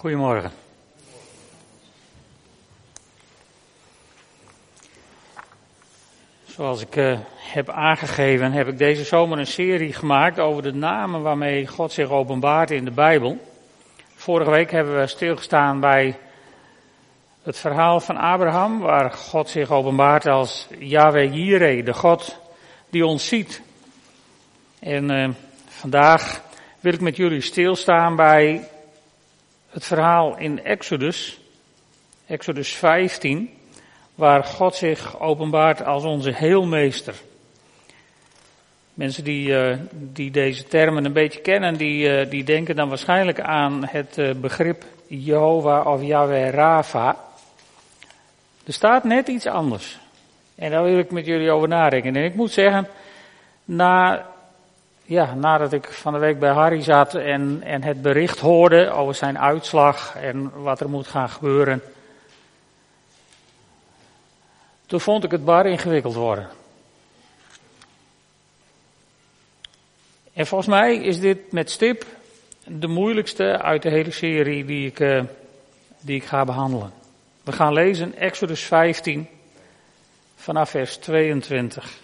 Goedemorgen. Zoals ik uh, heb aangegeven, heb ik deze zomer een serie gemaakt over de namen waarmee God zich openbaart in de Bijbel. Vorige week hebben we stilgestaan bij het verhaal van Abraham, waar God zich openbaart als Yahweh Jireh, de God die ons ziet. En uh, vandaag wil ik met jullie stilstaan bij het verhaal in Exodus, Exodus 15, waar God zich openbaart als onze heelmeester. Mensen die, uh, die deze termen een beetje kennen, die, uh, die denken dan waarschijnlijk aan het uh, begrip Jehovah of Yahweh Rafa. Er staat net iets anders. En daar wil ik met jullie over nadenken. En ik moet zeggen, na ja, nadat ik van de week bij Harry zat en, en het bericht hoorde over zijn uitslag en wat er moet gaan gebeuren. Toen vond ik het bar ingewikkeld worden. En volgens mij is dit met stip de moeilijkste uit de hele serie die ik, uh, die ik ga behandelen. We gaan lezen Exodus 15 vanaf vers 22.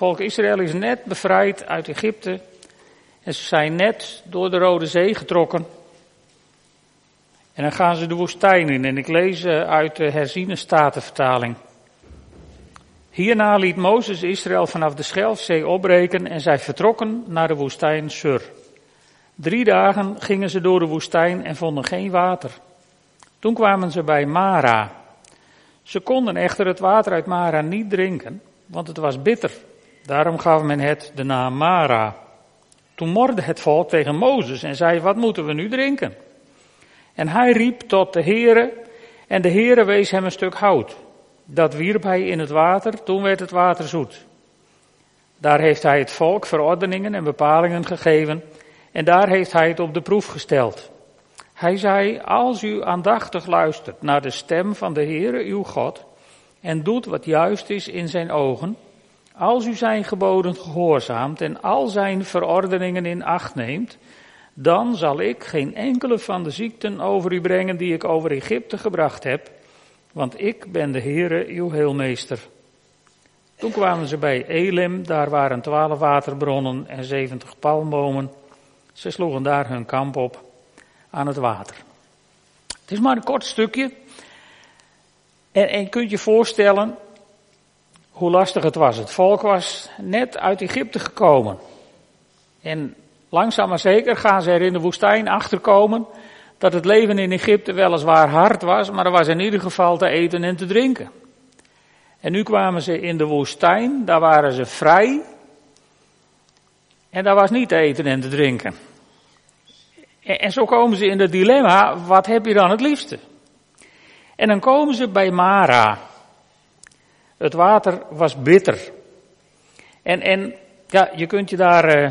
Volk Israël is net bevrijd uit Egypte en ze zijn net door de Rode Zee getrokken. En dan gaan ze de woestijn in en ik lees eh, uit de herziene statenvertaling. Hierna liet Mozes Israël vanaf de Schelfzee opbreken en zij vertrokken naar de woestijn Sur. Drie dagen gingen ze door de woestijn en vonden geen water. Toen kwamen ze bij Mara. Ze konden echter het water uit Mara niet drinken, want het was bitter. Daarom gaf men het de naam Mara. Toen morde het volk tegen Mozes en zei, wat moeten we nu drinken? En hij riep tot de Heere en de Heere wees hem een stuk hout. Dat wierp hij in het water, toen werd het water zoet. Daar heeft hij het volk verordeningen en bepalingen gegeven en daar heeft hij het op de proef gesteld. Hij zei, als u aandachtig luistert naar de stem van de Heere uw God en doet wat juist is in zijn ogen, als u zijn geboden gehoorzaamt en al zijn verordeningen in acht neemt, dan zal ik geen enkele van de ziekten over u brengen die ik over Egypte gebracht heb, want ik ben de Heere uw heelmeester. Toen kwamen ze bij Elim, daar waren twaalf waterbronnen en zeventig palmbomen. Ze sloegen daar hun kamp op aan het water. Het is maar een kort stukje. En, en kunt je voorstellen, hoe lastig het was. Het volk was net uit Egypte gekomen. En langzaam maar zeker gaan ze er in de woestijn achterkomen dat het leven in Egypte weliswaar hard was, maar er was in ieder geval te eten en te drinken. En nu kwamen ze in de woestijn, daar waren ze vrij. En daar was niet te eten en te drinken. En zo komen ze in het dilemma, wat heb je dan het liefste? En dan komen ze bij Mara. Het water was bitter. En, en ja, je kunt je daar uh,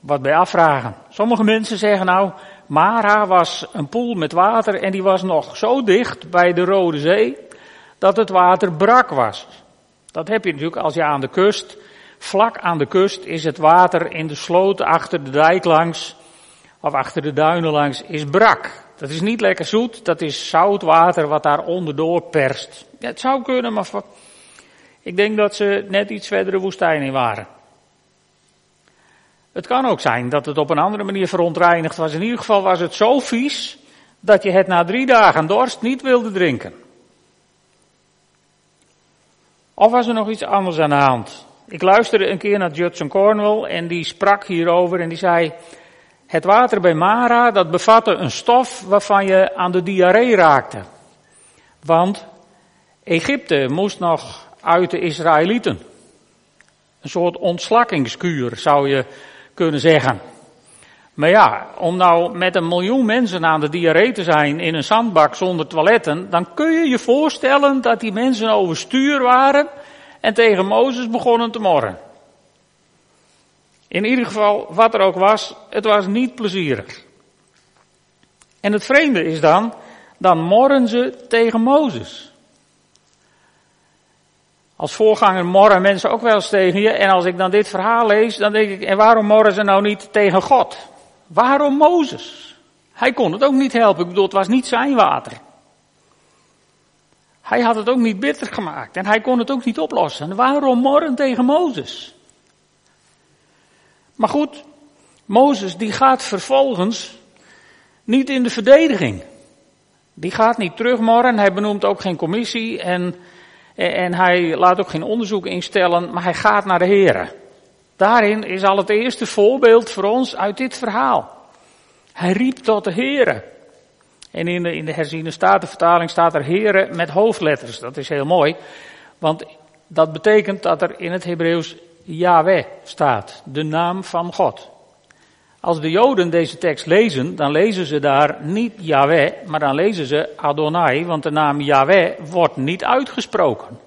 wat bij afvragen. Sommige mensen zeggen nou, Mara was een poel met water en die was nog zo dicht bij de Rode Zee dat het water brak was. Dat heb je natuurlijk als je aan de kust, vlak aan de kust is het water in de sloot achter de dijk langs of achter de duinen langs is brak. Dat is niet lekker zoet, dat is zout water wat daar onderdoor perst. Ja, het zou kunnen, maar ik denk dat ze net iets verder de woestijn in waren. Het kan ook zijn dat het op een andere manier verontreinigd was. In ieder geval was het zo vies dat je het na drie dagen dorst niet wilde drinken. Of was er nog iets anders aan de hand? Ik luisterde een keer naar Judson Cornwall en die sprak hierover en die zei, het water bij Mara, dat bevatte een stof waarvan je aan de diarree raakte. Want Egypte moest nog uit de Israëlieten. Een soort ontslakkingskuur zou je kunnen zeggen. Maar ja, om nou met een miljoen mensen aan de diarree te zijn in een zandbak zonder toiletten, dan kun je je voorstellen dat die mensen overstuur waren en tegen Mozes begonnen te morren. In ieder geval, wat er ook was, het was niet plezierig. En het vreemde is dan, dan morren ze tegen Mozes. Als voorganger morren mensen ook wel eens tegen je. En als ik dan dit verhaal lees, dan denk ik, en waarom morren ze nou niet tegen God? Waarom Mozes? Hij kon het ook niet helpen. Ik bedoel, het was niet zijn water. Hij had het ook niet bitter gemaakt en hij kon het ook niet oplossen. Waarom morren tegen Mozes? Maar goed, Mozes die gaat vervolgens niet in de verdediging. Die gaat niet terugmorren, hij benoemt ook geen commissie en, en hij laat ook geen onderzoek instellen, maar hij gaat naar de heren. Daarin is al het eerste voorbeeld voor ons uit dit verhaal. Hij riep tot de heren. En in de, in de herziene statenvertaling staat er heren met hoofdletters. Dat is heel mooi, want dat betekent dat er in het Hebreeuws Yahweh staat, de naam van God. Als de Joden deze tekst lezen, dan lezen ze daar niet Yahweh, maar dan lezen ze Adonai, want de naam Yahweh wordt niet uitgesproken.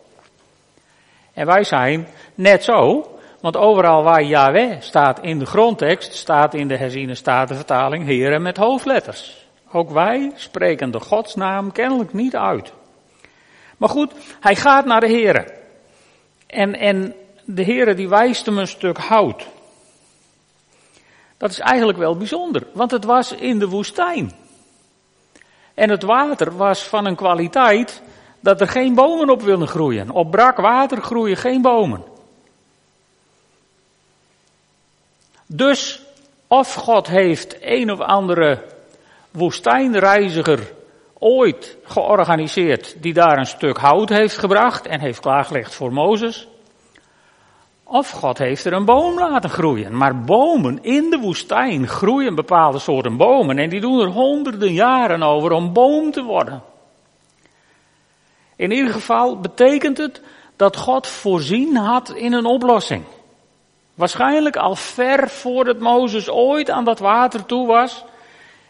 En wij zijn net zo, want overal waar Yahweh staat in de grondtekst, staat in de herziene statenvertaling Heren met hoofdletters. Ook wij spreken de godsnaam kennelijk niet uit. Maar goed, hij gaat naar de Heren. En, en de Heere die wijst hem een stuk hout. Dat is eigenlijk wel bijzonder, want het was in de woestijn. En het water was van een kwaliteit dat er geen bomen op willen groeien. Op brak water groeien geen bomen. Dus of God heeft een of andere woestijnreiziger ooit georganiseerd die daar een stuk hout heeft gebracht en heeft klaargelegd voor Mozes. Of God heeft er een boom laten groeien. Maar bomen in de woestijn groeien bepaalde soorten bomen. En die doen er honderden jaren over om boom te worden. In ieder geval betekent het dat God voorzien had in een oplossing. Waarschijnlijk al ver voordat Mozes ooit aan dat water toe was,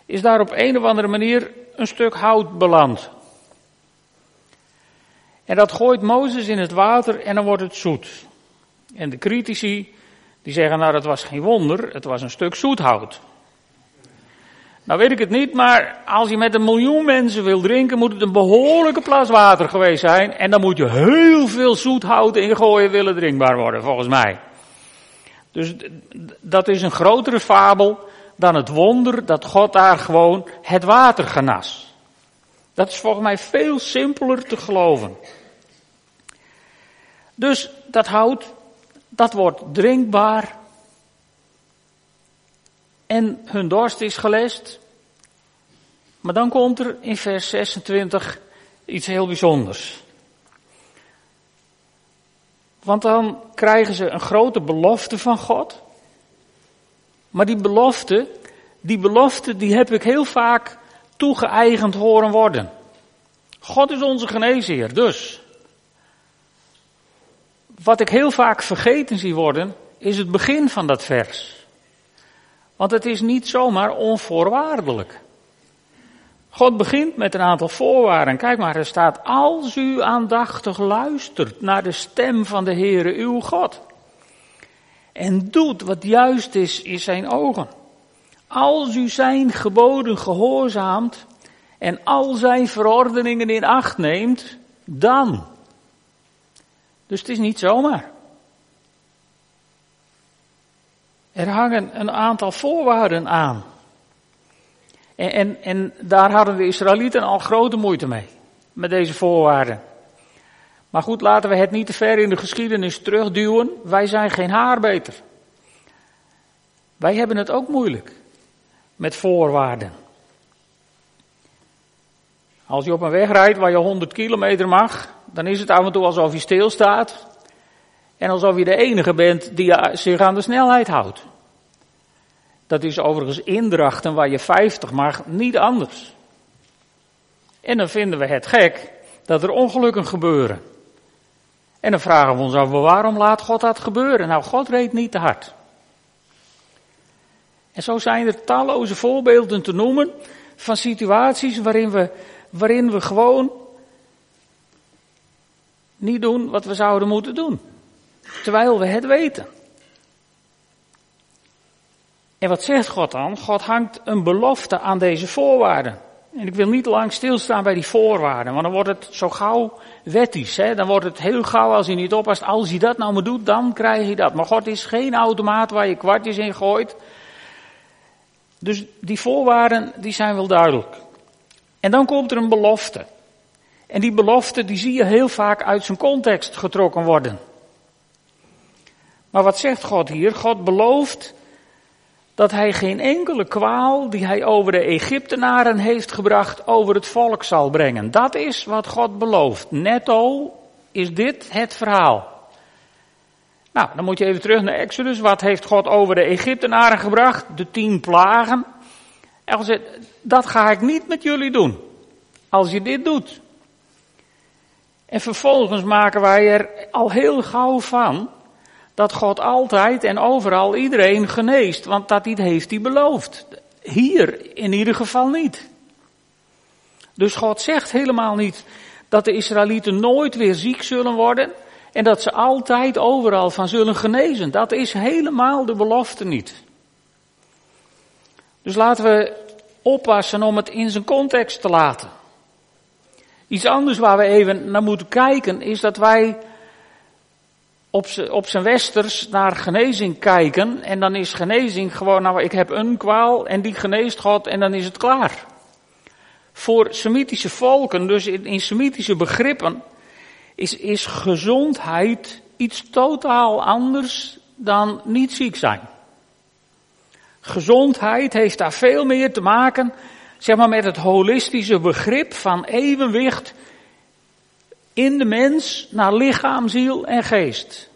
is daar op een of andere manier een stuk hout beland. En dat gooit Mozes in het water en dan wordt het zoet. En de critici, die zeggen nou dat was geen wonder, het was een stuk zoethout. Nou weet ik het niet, maar als je met een miljoen mensen wil drinken, moet het een behoorlijke plas water geweest zijn. En dan moet je heel veel zoethout ingooien willen drinkbaar worden, volgens mij. Dus dat is een grotere fabel dan het wonder dat God daar gewoon het water genas. Dat is volgens mij veel simpeler te geloven. Dus dat hout, dat wordt drinkbaar. En hun dorst is gelest. Maar dan komt er in vers 26 iets heel bijzonders. Want dan krijgen ze een grote belofte van God. Maar die belofte, die belofte, die heb ik heel vaak toegeëigend horen worden. God is onze geneesheer, dus wat ik heel vaak vergeten zie worden, is het begin van dat vers. Want het is niet zomaar onvoorwaardelijk. God begint met een aantal voorwaarden. Kijk maar, er staat, als u aandachtig luistert naar de stem van de Heere uw God. En doet wat juist is in zijn ogen. Als u zijn geboden gehoorzaamt en al zijn verordeningen in acht neemt, dan dus het is niet zomaar. Er hangen een aantal voorwaarden aan. En, en, en daar hadden de Israëlieten al grote moeite mee. Met deze voorwaarden. Maar goed, laten we het niet te ver in de geschiedenis terugduwen. Wij zijn geen haar beter. Wij hebben het ook moeilijk. Met voorwaarden. Als je op een weg rijdt waar je 100 kilometer mag, dan is het af en toe alsof je stilstaat. En alsof je de enige bent die zich aan de snelheid houdt. Dat is overigens indrachten waar je 50 mag, niet anders. En dan vinden we het gek dat er ongelukken gebeuren. En dan vragen we ons af, waarom laat God dat gebeuren? Nou, God reed niet te hard. En zo zijn er talloze voorbeelden te noemen van situaties waarin we, waarin we gewoon niet doen wat we zouden moeten doen. Terwijl we het weten. En wat zegt God dan? God hangt een belofte aan deze voorwaarden. En ik wil niet lang stilstaan bij die voorwaarden, want dan wordt het zo gauw wettisch. Hè? Dan wordt het heel gauw als hij niet oppast. Als hij dat nou maar doet, dan krijg je dat. Maar God is geen automaat waar je kwartjes in gooit. Dus die voorwaarden, die zijn wel duidelijk. En dan komt er een belofte. En die belofte, die zie je heel vaak uit zijn context getrokken worden. Maar wat zegt God hier? God belooft dat hij geen enkele kwaal die hij over de Egyptenaren heeft gebracht over het volk zal brengen. Dat is wat God belooft. Netto is dit het verhaal. Nou, dan moet je even terug naar Exodus. Wat heeft God over de Egyptenaren gebracht? De tien plagen. En zegt, dat ga ik niet met jullie doen. Als je dit doet. En vervolgens maken wij er al heel gauw van dat God altijd en overal iedereen geneest, want dat heeft hij beloofd. Hier in ieder geval niet. Dus God zegt helemaal niet dat de Israëlieten nooit weer ziek zullen worden en dat ze altijd overal van zullen genezen. Dat is helemaal de belofte niet. Dus laten we oppassen om het in zijn context te laten. Iets anders waar we even naar moeten kijken is dat wij op zijn westers naar genezing kijken. En dan is genezing gewoon, nou ik heb een kwaal en die geneest God en dan is het klaar. Voor Semitische volken, dus in, in Semitische begrippen, is, is gezondheid iets totaal anders dan niet ziek zijn. Gezondheid heeft daar veel meer te maken, zeg maar, met het holistische begrip van evenwicht in de mens naar lichaam, ziel en geest.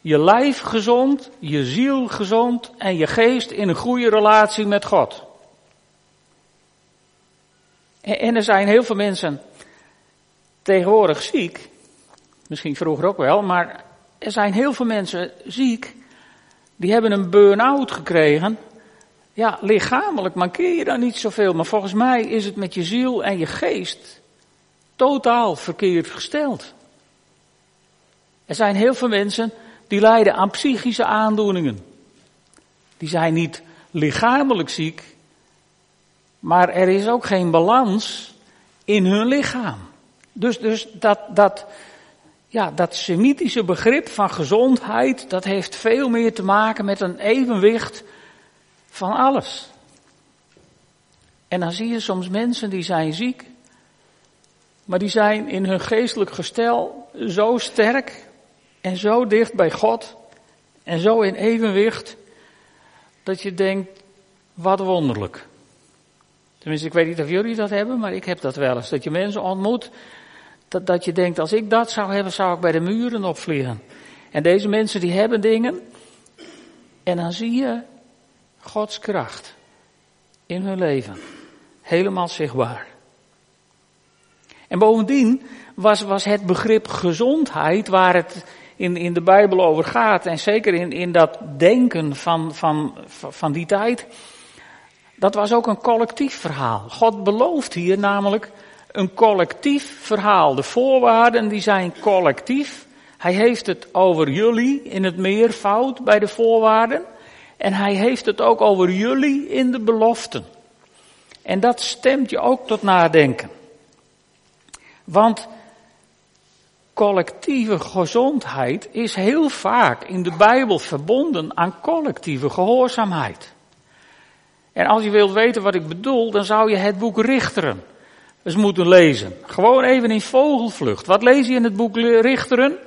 Je lijf gezond, je ziel gezond en je geest in een goede relatie met God. En er zijn heel veel mensen tegenwoordig ziek. Misschien vroeger ook wel, maar er zijn heel veel mensen ziek. Die hebben een burn-out gekregen. Ja, lichamelijk mankeer je daar niet zoveel, maar volgens mij is het met je ziel en je geest totaal verkeerd gesteld. Er zijn heel veel mensen die lijden aan psychische aandoeningen. Die zijn niet lichamelijk ziek, maar er is ook geen balans in hun lichaam. Dus, dus dat, dat, ja, dat semitische begrip van gezondheid, dat heeft veel meer te maken met een evenwicht van alles. En dan zie je soms mensen die zijn ziek, maar die zijn in hun geestelijk gestel zo sterk en zo dicht bij God en zo in evenwicht dat je denkt, wat wonderlijk. Tenminste, ik weet niet of jullie dat hebben, maar ik heb dat wel eens. Dat je mensen ontmoet, dat, dat je denkt, als ik dat zou hebben, zou ik bij de muren opvliegen. En deze mensen die hebben dingen, en dan zie je Gods kracht in hun leven. Helemaal zichtbaar. En bovendien was, was het begrip gezondheid, waar het in, in de Bijbel over gaat, en zeker in, in dat denken van, van, van die tijd, dat was ook een collectief verhaal. God belooft hier namelijk een collectief verhaal. De voorwaarden die zijn collectief. Hij heeft het over jullie in het meervoud bij de voorwaarden. En hij heeft het ook over jullie in de beloften. En dat stemt je ook tot nadenken. Want collectieve gezondheid is heel vaak in de Bijbel verbonden aan collectieve gehoorzaamheid. En als je wilt weten wat ik bedoel, dan zou je het boek Richteren eens moeten lezen. Gewoon even in vogelvlucht. Wat lees je in het boek Richteren?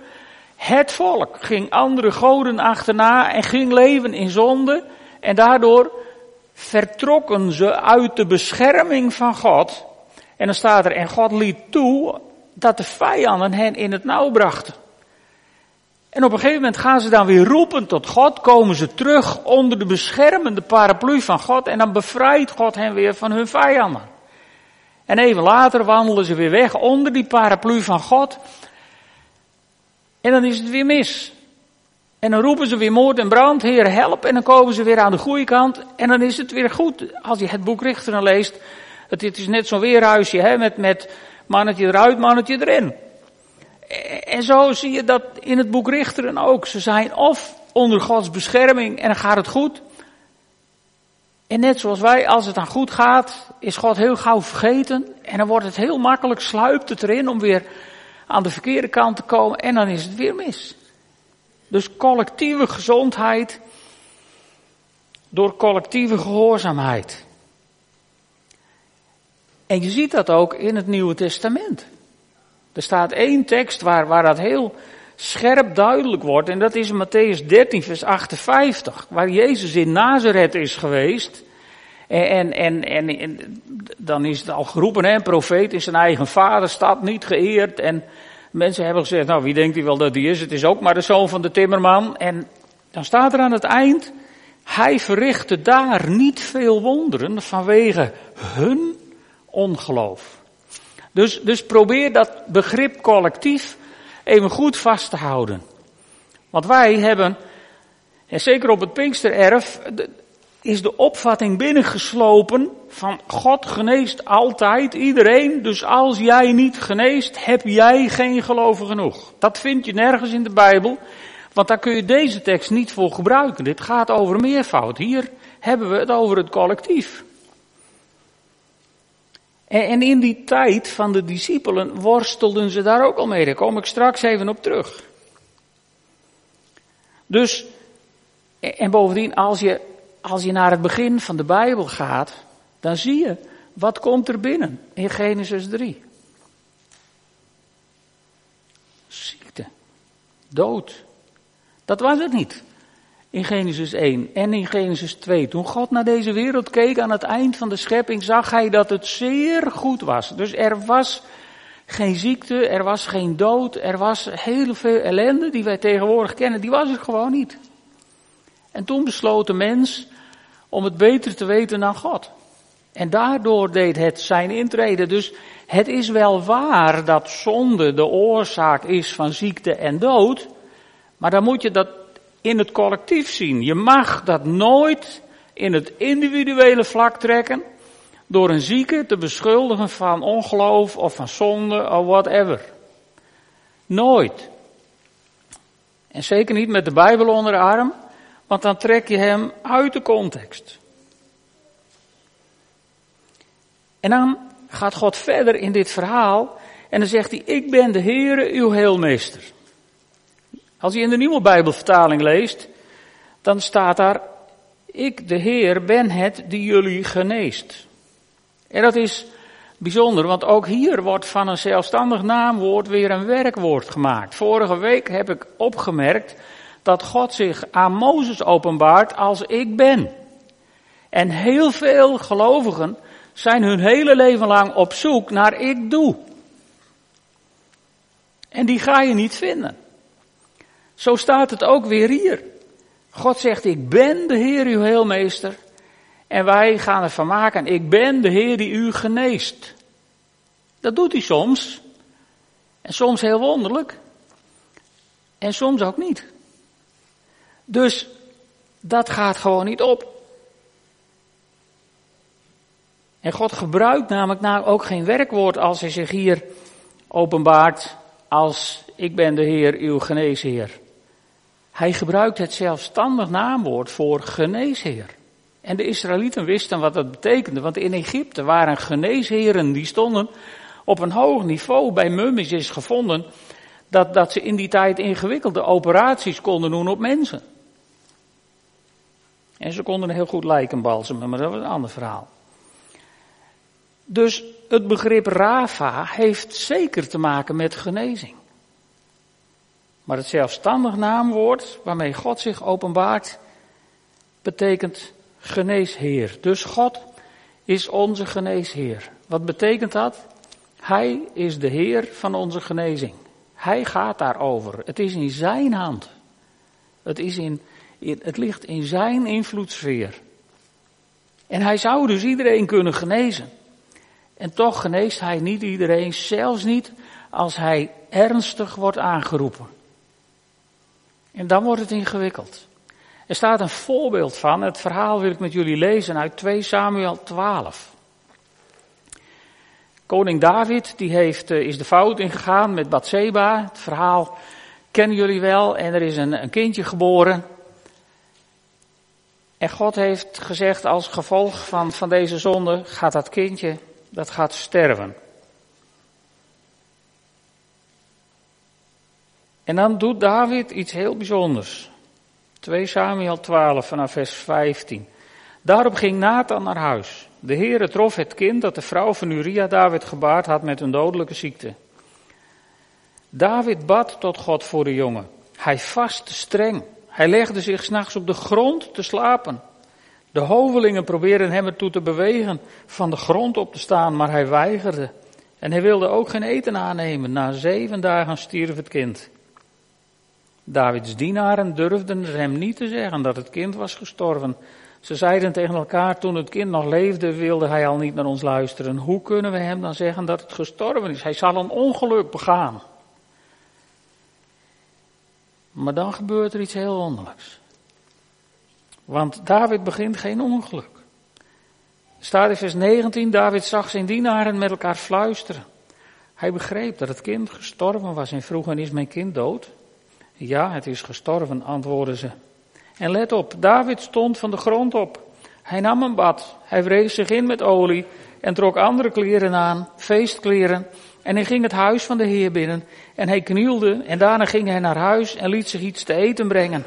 Het volk ging andere goden achterna en ging leven in zonde. En daardoor vertrokken ze uit de bescherming van God. En dan staat er, en God liet toe dat de vijanden hen in het nauw brachten. En op een gegeven moment gaan ze dan weer roepen tot God, komen ze terug onder de beschermende paraplu van God en dan bevrijdt God hen weer van hun vijanden. En even later wandelen ze weer weg onder die paraplu van God en dan is het weer mis. En dan roepen ze weer moord en brand, Heer help, en dan komen ze weer aan de goede kant en dan is het weer goed. Als je het boek Richteren leest, het, is net zo'n weerhuisje hè, met, met Mannetje eruit, mannetje erin. En zo zie je dat in het boek Richteren ook. Ze zijn of onder Gods bescherming en dan gaat het goed. En net zoals wij, als het dan goed gaat, is God heel gauw vergeten. En dan wordt het heel makkelijk, sluipt het erin om weer aan de verkeerde kant te komen. En dan is het weer mis. Dus collectieve gezondheid, door collectieve gehoorzaamheid. En je ziet dat ook in het Nieuwe Testament. Er staat één tekst waar, waar dat heel scherp duidelijk wordt. En dat is Matthäus 13, vers 58. Waar Jezus in Nazareth is geweest. En, en, en, en, dan is het al geroepen, hè, een profeet in zijn eigen vaderstad niet geëerd. En mensen hebben gezegd, nou wie denkt hij wel dat hij is? Het is ook maar de zoon van de timmerman. En dan staat er aan het eind, hij verrichtte daar niet veel wonderen vanwege hun ongeloof. Dus, dus probeer dat begrip collectief even goed vast te houden. Want wij hebben, en zeker op het Pinkstererf, is de opvatting binnengeslopen van God geneest altijd iedereen. Dus als jij niet geneest, heb jij geen geloven genoeg. Dat vind je nergens in de Bijbel. Want daar kun je deze tekst niet voor gebruiken. Dit gaat over meervoud. Hier hebben we het over het collectief. En in die tijd van de discipelen worstelden ze daar ook al mee. Daar kom ik straks even op terug. Dus, en bovendien, als je, als je naar het begin van de Bijbel gaat, dan zie je, wat komt er binnen in Genesis 3? Ziekte, dood. Dat was het niet in Genesis 1 en in Genesis 2. Toen God naar deze wereld keek aan het eind van de schepping, zag hij dat het zeer goed was. Dus er was geen ziekte, er was geen dood, er was heel veel ellende die wij tegenwoordig kennen, die was er gewoon niet. En toen besloot de mens om het beter te weten dan God. En daardoor deed het zijn intrede. Dus het is wel waar dat zonde de oorzaak is van ziekte en dood. Maar dan moet je dat in het collectief zien. Je mag dat nooit in het individuele vlak trekken door een zieke te beschuldigen van ongeloof of van zonde of whatever. Nooit. En zeker niet met de Bijbel onder de arm, want dan trek je hem uit de context. En dan gaat God verder in dit verhaal en dan zegt hij, ik ben de Heere, uw heelmeester. Als je in de nieuwe Bijbelvertaling leest, dan staat daar, ik de Heer ben het die jullie geneest. En dat is bijzonder, want ook hier wordt van een zelfstandig naamwoord weer een werkwoord gemaakt. Vorige week heb ik opgemerkt dat God zich aan Mozes openbaart als ik ben. En heel veel gelovigen zijn hun hele leven lang op zoek naar ik doe. En die ga je niet vinden. Zo staat het ook weer hier. God zegt, ik ben de Heer uw heelmeester. En wij gaan ervan maken, ik ben de Heer die u geneest. Dat doet hij soms. En soms heel wonderlijk. En soms ook niet. Dus dat gaat gewoon niet op. En God gebruikt namelijk nou ook geen werkwoord als hij zich hier openbaart als ik ben de Heer, uw geneesheer. Hij gebruikt het zelfstandig naamwoord voor geneesheer. En de Israëlieten wisten wat dat betekende, want in Egypte waren geneesheren die stonden op een hoog niveau. Bij mummies is gevonden dat, dat ze in die tijd ingewikkelde operaties konden doen op mensen. En ze konden heel goed lijken balsemen, maar dat was een ander verhaal. Dus het begrip Rafa heeft zeker te maken met genezing. Maar het zelfstandig naamwoord waarmee God zich openbaart, betekent geneesheer. Dus God is onze geneesheer. Wat betekent dat? Hij is de Heer van onze genezing. Hij gaat daarover. Het is in zijn hand. Het, is in, het ligt in zijn invloedssfeer. En hij zou dus iedereen kunnen genezen. En toch geneest hij niet iedereen, zelfs niet als hij ernstig wordt aangeroepen. En dan wordt het ingewikkeld. Er staat een voorbeeld van, het verhaal wil ik met jullie lezen uit 2 Samuel 12. Koning David die heeft, eh, is de fout ingegaan met Bathseba. Het verhaal kennen jullie wel. En er is een, een kindje geboren. En God heeft gezegd als gevolg van, van deze zonde gaat dat kindje, dat gaat sterven. En dan doet David iets heel bijzonders. 2 Samuel 12 vanaf vers 15. Daarop ging Nathan naar huis. De Heere trof het kind dat de vrouw van Uria David gebaard had met een dodelijke ziekte. David bad tot God voor de jongen. Hij vastte streng. Hij legde zich s'nachts op de grond te slapen. De hovelingen probeerden hem ertoe te bewegen van de grond op te staan, maar hij weigerde. En hij wilde ook geen eten aannemen. Na zeven dagen stierf het kind. Davids dienaren durfden hem niet te zeggen dat het kind was gestorven. Ze zeiden tegen elkaar, toen het kind nog leefde, wilde hij al niet naar ons luisteren. Hoe kunnen we hem dan zeggen dat het gestorven is? Hij zal een ongeluk begaan. Maar dan gebeurt er iets heel wonderlijks. Want David begint geen ongeluk. Staat in vers 19, David zag zijn dienaren met elkaar fluisteren. Hij begreep dat het kind gestorven was en vroeg, en is mijn kind dood? Ja, het is gestorven, antwoordden ze. En let op, David stond van de grond op. Hij nam een bad, hij wreef zich in met olie en trok andere kleren aan, feestkleren. En hij ging het huis van de Heer binnen en hij knielde en daarna ging hij naar huis en liet zich iets te eten brengen.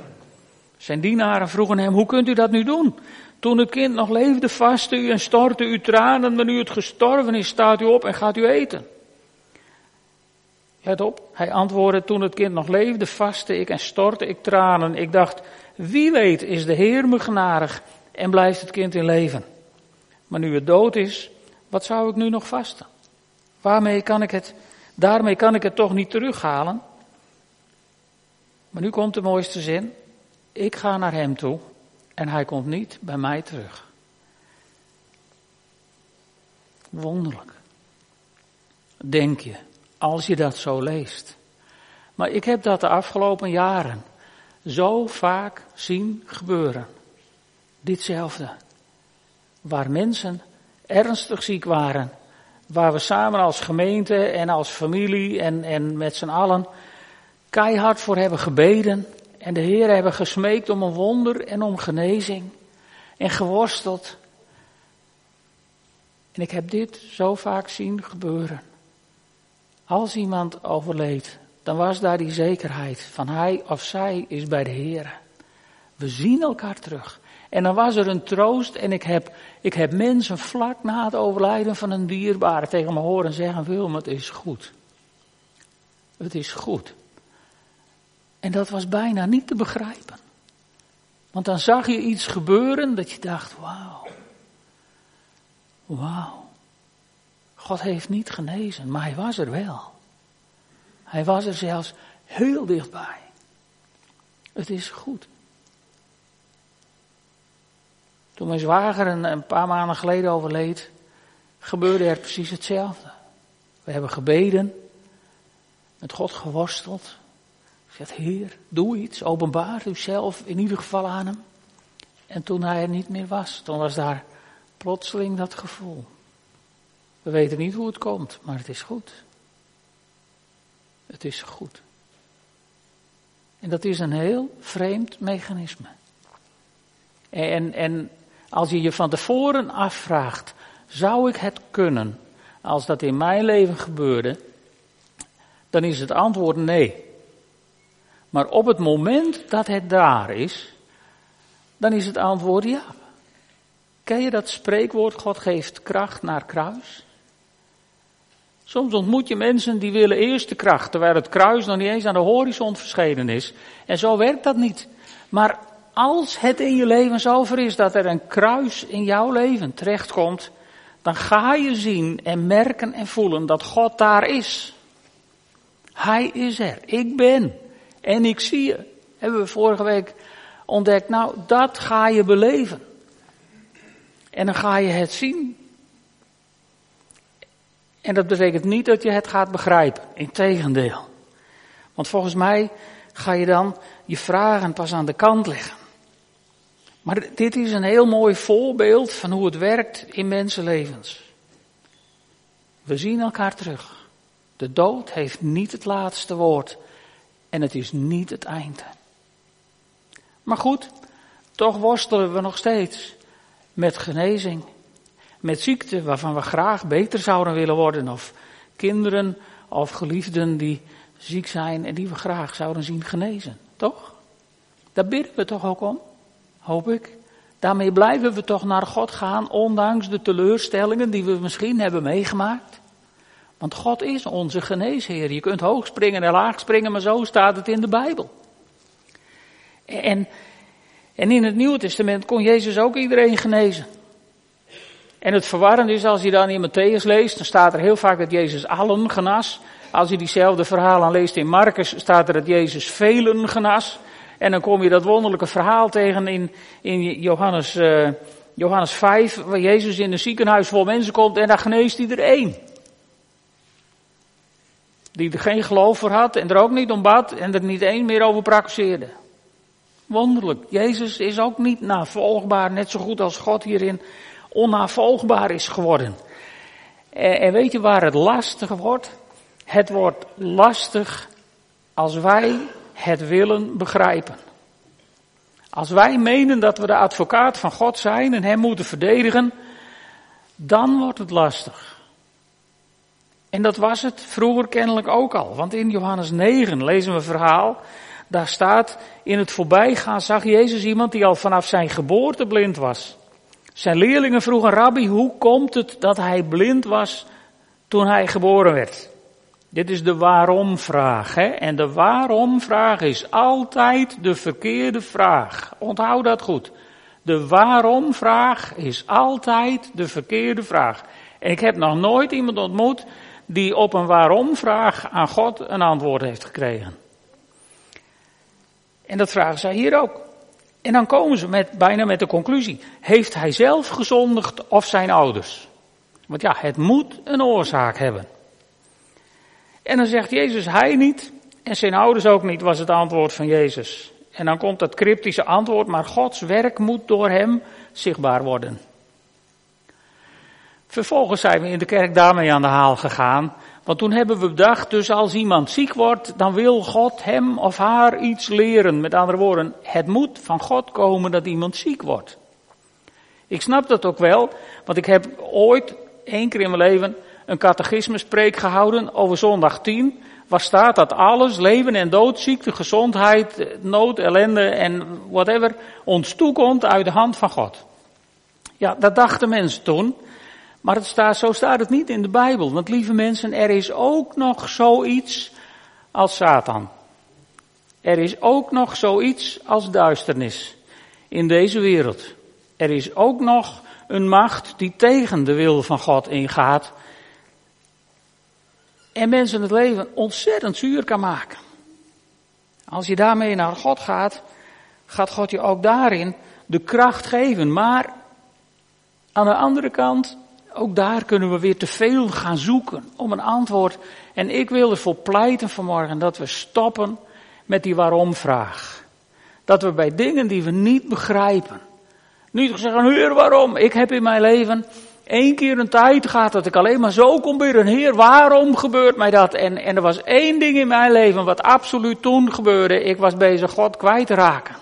Zijn dienaren vroegen hem, hoe kunt u dat nu doen? Toen het kind nog leefde, vastte u en stortte u tranen, maar nu het gestorven is, staat u op en gaat u eten. Let op, hij antwoordde, toen het kind nog leefde, vastte ik en stortte ik tranen. Ik dacht, wie weet is de Heer me genadig en blijft het kind in leven. Maar nu het dood is, wat zou ik nu nog vasten? Waarmee kan ik het, daarmee kan ik het toch niet terughalen? Maar nu komt de mooiste zin. Ik ga naar hem toe en hij komt niet bij mij terug. Wonderlijk. Denk je, als je dat zo leest. Maar ik heb dat de afgelopen jaren zo vaak zien gebeuren. Ditzelfde. Waar mensen ernstig ziek waren. Waar we samen als gemeente en als familie en, en met z'n allen keihard voor hebben gebeden. En de Heer hebben gesmeekt om een wonder en om genezing. En geworsteld. En ik heb dit zo vaak zien gebeuren. Als iemand overleed, dan was daar die zekerheid van hij of zij is bij de Heer. We zien elkaar terug. En dan was er een troost en ik heb, ik heb mensen vlak na het overlijden van een dierbare tegen me horen zeggen, Wilma, het is goed. Het is goed. En dat was bijna niet te begrijpen. Want dan zag je iets gebeuren dat je dacht, wauw. Wauw. God heeft niet genezen, maar hij was er wel. Hij was er zelfs heel dichtbij. Het is goed. Toen mijn zwager een, een paar maanden geleden overleed, gebeurde er precies hetzelfde. We hebben gebeden, met God geworsteld. Zegt, Heer, doe iets, openbaar uzelf in ieder geval aan hem. En toen hij er niet meer was, toen was daar plotseling dat gevoel. We weten niet hoe het komt, maar het is goed. Het is goed. En dat is een heel vreemd mechanisme. En, en als je je van tevoren afvraagt, zou ik het kunnen als dat in mijn leven gebeurde, dan is het antwoord nee. Maar op het moment dat het daar is, dan is het antwoord ja. Ken je dat spreekwoord, God geeft kracht naar kruis? Soms ontmoet je mensen die willen eerst de kracht, terwijl het kruis nog niet eens aan de horizon verschenen is. En zo werkt dat niet. Maar als het in je leven zover is dat er een kruis in jouw leven terechtkomt, dan ga je zien en merken en voelen dat God daar is. Hij is er. Ik ben. En ik zie je. Hebben we vorige week ontdekt. Nou, dat ga je beleven. En dan ga je het zien. En dat betekent niet dat je het gaat begrijpen. Integendeel. Want volgens mij ga je dan je vragen pas aan de kant leggen. Maar dit is een heel mooi voorbeeld van hoe het werkt in mensenlevens. We zien elkaar terug. De dood heeft niet het laatste woord. En het is niet het einde. Maar goed, toch worstelen we nog steeds met genezing. Met ziekte waarvan we graag beter zouden willen worden. Of kinderen of geliefden die ziek zijn en die we graag zouden zien genezen. Toch? Daar bidden we toch ook om? Hoop ik. Daarmee blijven we toch naar God gaan, ondanks de teleurstellingen die we misschien hebben meegemaakt. Want God is onze geneesheer. Je kunt hoog springen en laag springen, maar zo staat het in de Bijbel. En, en in het Nieuwe Testament kon Jezus ook iedereen genezen. En het verwarrende is, als je dan in Matthäus leest, dan staat er heel vaak dat Jezus allen genas. Als je diezelfde verhalen leest in Marcus, staat er dat Jezus velen genas. En dan kom je dat wonderlijke verhaal tegen in, in Johannes, uh, Johannes 5, waar Jezus in een ziekenhuis vol mensen komt en daar geneest hij er één. Die er geen geloof voor had en er ook niet om bad en er niet één meer over praktiseerde. Wonderlijk. Jezus is ook niet navolgbaar, net zo goed als God hierin onnavolgbaar is geworden. En weet je waar het lastig wordt? Het wordt lastig als wij het willen begrijpen. Als wij menen dat we de advocaat van God zijn en hem moeten verdedigen, dan wordt het lastig. En dat was het vroeger kennelijk ook al. Want in Johannes 9 lezen we een verhaal. Daar staat, in het voorbijgaan zag Jezus iemand die al vanaf zijn geboorte blind was. Zijn leerlingen vroegen, Rabbi, hoe komt het dat hij blind was toen hij geboren werd? Dit is de waarom-vraag. Hè? En de waarom-vraag is altijd de verkeerde vraag. Onthoud dat goed. De waarom-vraag is altijd de verkeerde vraag. En ik heb nog nooit iemand ontmoet die op een waarom-vraag aan God een antwoord heeft gekregen. En dat vragen zij hier ook. En dan komen ze met, bijna met de conclusie. Heeft hij zelf gezondigd of zijn ouders? Want ja, het moet een oorzaak hebben. En dan zegt Jezus, hij niet en zijn ouders ook niet, was het antwoord van Jezus. En dan komt dat cryptische antwoord, maar Gods werk moet door hem zichtbaar worden. Vervolgens zijn we in de kerk daarmee aan de haal gegaan. Want toen hebben we bedacht, dus als iemand ziek wordt, dan wil God hem of haar iets leren. Met andere woorden, het moet van God komen dat iemand ziek wordt. Ik snap dat ook wel, want ik heb ooit, één keer in mijn leven, een catechismuspreek gehouden over zondag 10. Waar staat dat alles, leven en dood, ziekte, gezondheid, nood, ellende en whatever, ons toekomt uit de hand van God. Ja, dat dachten mensen toen. Maar het staat, zo staat het niet in de Bijbel. Want lieve mensen, er is ook nog zoiets als Satan. Er is ook nog zoiets als duisternis in deze wereld. Er is ook nog een macht die tegen de wil van God ingaat. En mensen het leven ontzettend zuur kan maken. Als je daarmee naar God gaat, gaat God je ook daarin de kracht geven. Maar aan de andere kant ook daar kunnen we weer te veel gaan zoeken om een antwoord. En ik wil ervoor pleiten vanmorgen dat we stoppen met die waarom-vraag. Dat we bij dingen die we niet begrijpen, niet zeggen, Heer, waarom? Ik heb in mijn leven één keer een tijd gehad dat ik alleen maar zo kon bidden. Heer, waarom gebeurt mij dat? En, en er was één ding in mijn leven wat absoluut toen gebeurde. Ik was bezig God kwijt te raken.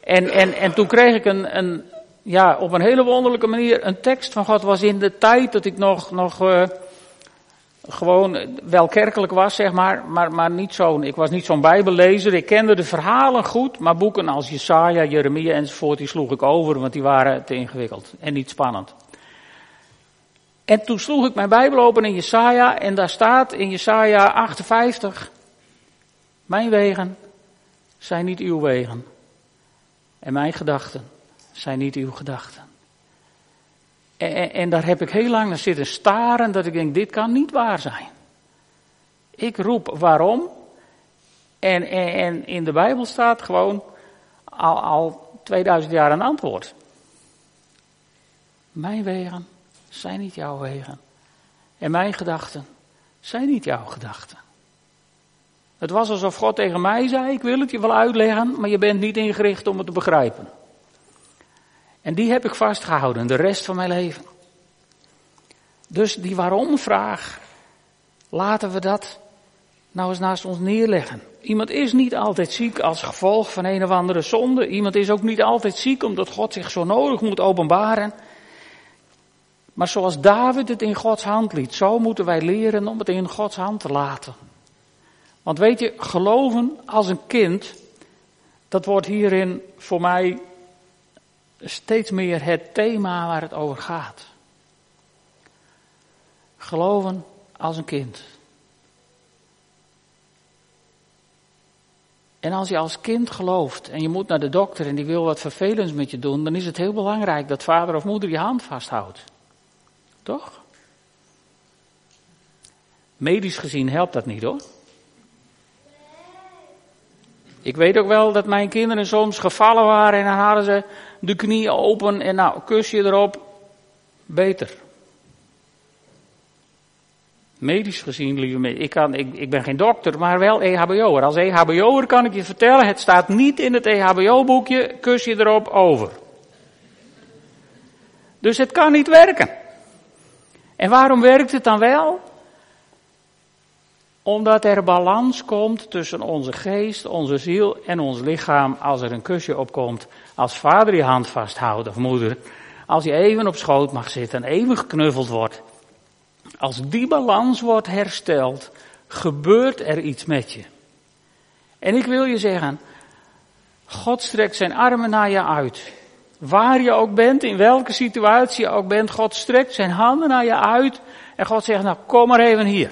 En, en, en toen kreeg ik een, een, ja, op een hele wonderlijke manier een tekst van God was in de tijd dat ik nog, nog uh, gewoon wel kerkelijk was, zeg maar, maar, maar niet zo'n, ik was niet zo'n bijbellezer. Ik kende de verhalen goed, maar boeken als Jesaja, Jeremia enzovoort, die sloeg ik over, want die waren te ingewikkeld en niet spannend. En toen sloeg ik mijn Bijbel open in Jesaja en daar staat in Jesaja 58, mijn wegen zijn niet uw wegen en mijn gedachten zijn niet uw gedachten. En, en, daar heb ik heel lang naar zitten staren dat ik denk, dit kan niet waar zijn. Ik roep waarom. En, en, en in de Bijbel staat gewoon al, al 2000 jaar een antwoord. Mijn wegen zijn niet jouw wegen. En mijn gedachten zijn niet jouw gedachten. Het was alsof God tegen mij zei, ik wil het je wel uitleggen, maar je bent niet ingericht om het te begrijpen. En die heb ik vastgehouden de rest van mijn leven. Dus die waarom-vraag, laten we dat nou eens naast ons neerleggen. Iemand is niet altijd ziek als gevolg van een of andere zonde. Iemand is ook niet altijd ziek omdat God zich zo nodig moet openbaren. Maar zoals David het in Gods hand liet, zo moeten wij leren om het in Gods hand te laten. Want weet je, geloven als een kind, Dat wordt hierin voor mij steeds meer het thema waar het over gaat. Geloven als een kind. En als je als kind gelooft en je moet naar de dokter en die wil wat vervelends met je doen, dan is het heel belangrijk dat vader of moeder je hand vasthoudt. Toch? Medisch gezien helpt dat niet hoor. Ik weet ook wel dat mijn kinderen soms gevallen waren en dan hadden ze de knie open en nou, kus je erop. Beter. Medisch gezien, lieve mensen, ik, ik, ik ben geen dokter, maar wel EHBO'er. Als EHBO'er kan ik je vertellen, het staat niet in het EHBO-boekje, kus je erop over. Dus het kan niet werken. En waarom werkt het dan wel? Omdat er balans komt tussen onze geest, onze ziel en ons lichaam als er een kusje opkomt. Als vader je hand vasthoudt of moeder. Als je even op schoot mag zitten en even geknuffeld wordt. Als die balans wordt hersteld, gebeurt er iets met je. En ik wil je zeggen, God strekt zijn armen naar je uit. Waar je ook bent, in welke situatie je ook bent, God strekt zijn handen naar je uit. En God zegt, nou kom maar even hier.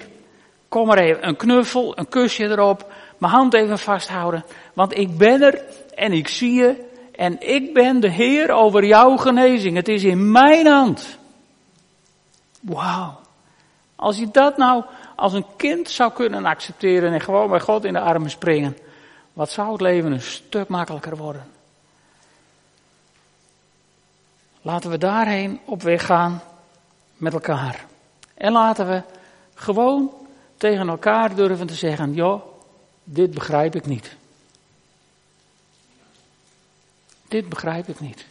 Kom maar even, een knuffel, een kusje erop, mijn hand even vasthouden. Want ik ben er en ik zie je en ik ben de Heer over jouw genezing. Het is in mijn hand. Wauw. Als je dat nou als een kind zou kunnen accepteren en gewoon bij God in de armen springen, wat zou het leven een stuk makkelijker worden? Laten we daarheen op weg gaan met elkaar. En laten we gewoon tegen elkaar durven te zeggen, joh, dit begrijp ik niet. Dit begrijp ik niet.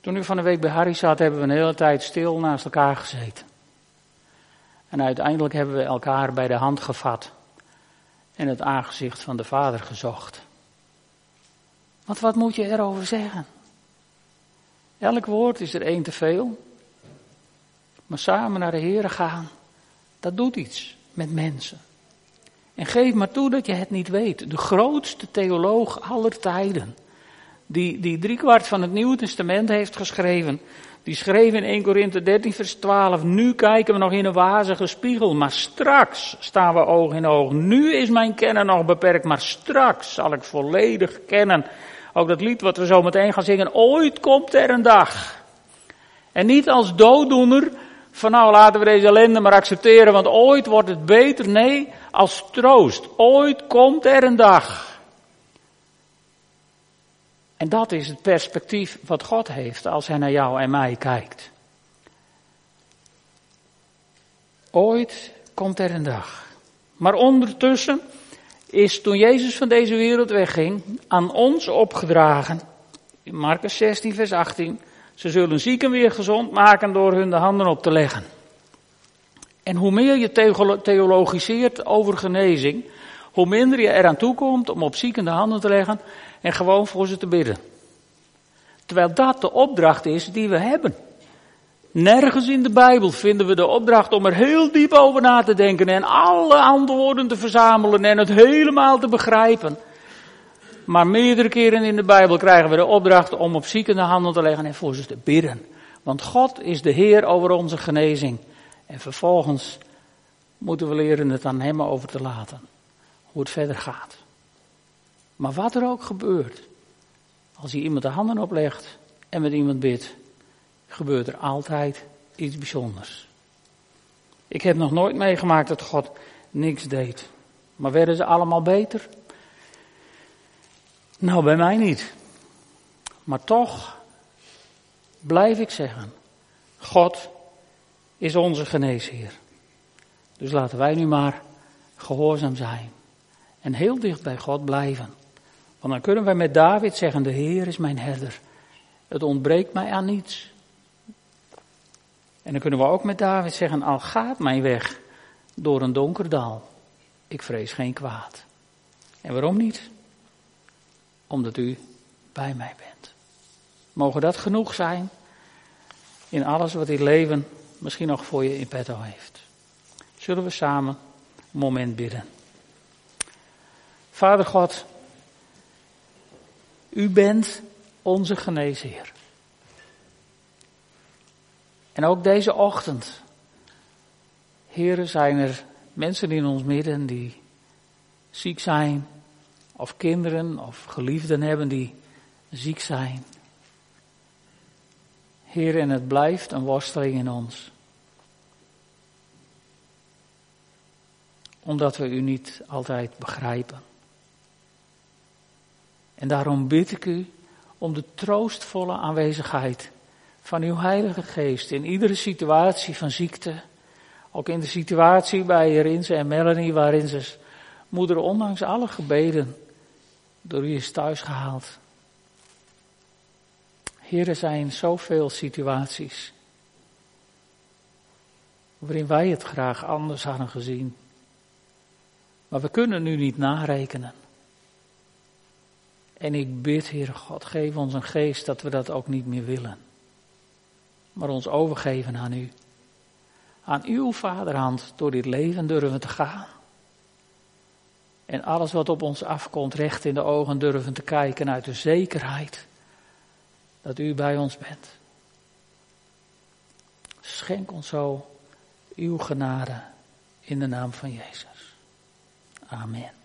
Toen u van de week bij Harry zat, hebben we een hele tijd stil naast elkaar gezeten. En uiteindelijk hebben we elkaar bij de hand gevat en het aangezicht van de Vader gezocht. Want wat moet je erover zeggen? Elk woord is er één te veel. Maar samen naar de Heer gaan, dat doet iets met mensen. En geef maar toe dat je het niet weet. De grootste theoloog aller tijden, die, die driekwart van het Nieuwe Testament heeft geschreven, die schreef in 1 Korinthe 13 vers 12, nu kijken we nog in een wazige spiegel, maar straks staan we oog in oog. Nu is mijn kennen nog beperkt, maar straks zal ik volledig kennen. Ook dat lied wat we zo meteen gaan zingen, ooit komt er een dag. En niet als dooddoener, van nou laten we deze ellende maar accepteren, want ooit wordt het beter. Nee, als troost. Ooit komt er een dag. En dat is het perspectief wat God heeft als hij naar jou en mij kijkt. Ooit komt er een dag. Maar ondertussen is toen Jezus van deze wereld wegging, aan ons opgedragen, in Marcus 16, vers 18, ze zullen zieken weer gezond maken door hun de handen op te leggen. En hoe meer je theologiseert over genezing, hoe minder je eraan toekomt om op zieken de handen te leggen en gewoon voor ze te bidden. Terwijl dat de opdracht is die we hebben. Nergens in de Bijbel vinden we de opdracht om er heel diep over na te denken en alle antwoorden te verzamelen en het helemaal te begrijpen. Maar meerdere keren in de Bijbel krijgen we de opdracht om op zieken de handen te leggen en voor ze te bidden. Want God is de Heer over onze genezing. En vervolgens moeten we leren het aan Hem over te laten. Hoe het verder gaat. Maar wat er ook gebeurt. Als je iemand de handen oplegt en met iemand bidt. Gebeurt er altijd iets bijzonders. Ik heb nog nooit meegemaakt dat God niks deed. Maar werden ze allemaal beter? Nou, bij mij niet. Maar toch blijf ik zeggen, God is onze geneesheer. Dus laten wij nu maar gehoorzaam zijn. En heel dicht bij God blijven. Want dan kunnen wij met David zeggen, de Heer is mijn herder. Het ontbreekt mij aan niets. En dan kunnen we ook met David zeggen, al gaat mijn weg door een donker dal. Ik vrees geen kwaad. En waarom niet? Omdat u bij mij bent. Mogen dat genoeg zijn in alles wat dit leven misschien nog voor je in petto heeft. Zullen we samen een moment bidden. Vader God, u bent onze geneesheer. En ook deze ochtend, heren, zijn er mensen in ons midden die ziek zijn, of kinderen of geliefden hebben die ziek zijn. Heer, en het blijft een worsteling in ons. Omdat we u niet altijd begrijpen. En daarom bid ik u om de troostvolle aanwezigheid van uw Heilige Geest in iedere situatie van ziekte. Ook in de situatie bij Rinse en Melanie, waarin ze moeder ondanks alle gebeden door u is thuisgehaald. Heer, er zijn zoveel situaties waarin wij het graag anders hadden gezien. Maar we kunnen nu niet narekenen. En ik bid, Heere God, geef ons een geest dat we dat ook niet meer willen. Maar ons overgeven aan U. Aan uw vaderhand door dit leven durven te gaan. En alles wat op ons afkomt, recht in de ogen durven te kijken uit de zekerheid dat u bij ons bent. Schenk ons zo uw genade in de naam van Jezus. Amen.